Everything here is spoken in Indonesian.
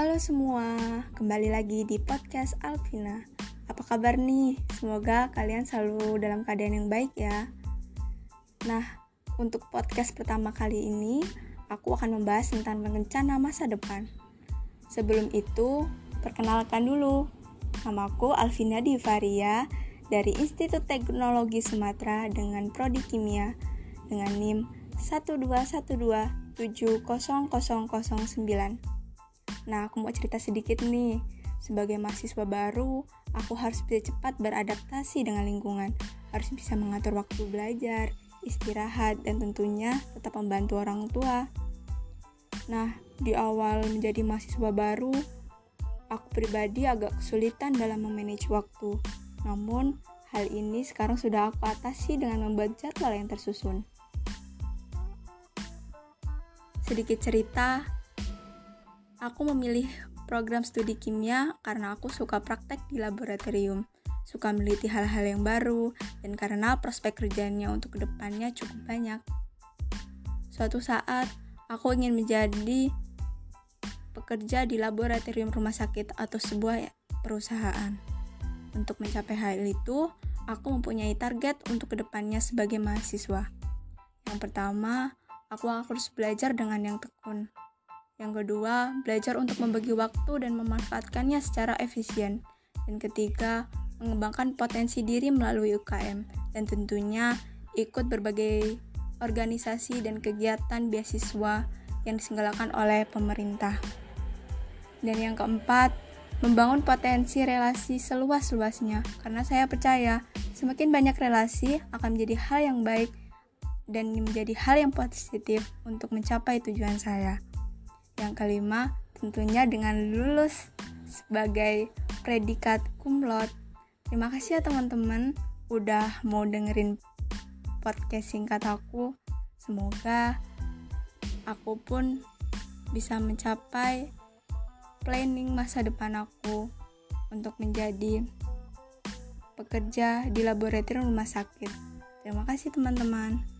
Halo semua, kembali lagi di podcast Alvina. Apa kabar nih? Semoga kalian selalu dalam keadaan yang baik ya. Nah, untuk podcast pertama kali ini, aku akan membahas tentang rencana masa depan. Sebelum itu, perkenalkan dulu. Namaku Alvina Divaria dari Institut Teknologi Sumatera dengan Prodi Kimia dengan NIM 121270009. Nah, aku mau cerita sedikit nih. Sebagai mahasiswa baru, aku harus bisa cepat beradaptasi dengan lingkungan, harus bisa mengatur waktu belajar, istirahat, dan tentunya tetap membantu orang tua. Nah, di awal menjadi mahasiswa baru, aku pribadi agak kesulitan dalam memanage waktu. Namun, hal ini sekarang sudah aku atasi dengan membuat jadwal yang tersusun. Sedikit cerita, aku memilih program studi kimia karena aku suka praktek di laboratorium, suka meneliti hal-hal yang baru, dan karena prospek kerjanya untuk ke depannya cukup banyak. Suatu saat, aku ingin menjadi pekerja di laboratorium rumah sakit atau sebuah perusahaan. Untuk mencapai hal itu, aku mempunyai target untuk ke depannya sebagai mahasiswa. Yang pertama, aku harus belajar dengan yang tekun. Yang kedua, belajar untuk membagi waktu dan memanfaatkannya secara efisien. Dan ketiga, mengembangkan potensi diri melalui UKM. Dan tentunya ikut berbagai organisasi dan kegiatan beasiswa yang disenggalakan oleh pemerintah. Dan yang keempat, membangun potensi relasi seluas-luasnya karena saya percaya semakin banyak relasi akan menjadi hal yang baik dan menjadi hal yang positif untuk mencapai tujuan saya. Yang kelima, tentunya dengan lulus sebagai predikat laude. Terima kasih ya teman-teman udah mau dengerin podcast singkat aku. Semoga aku pun bisa mencapai planning masa depan aku untuk menjadi pekerja di laboratorium rumah sakit. Terima kasih teman-teman.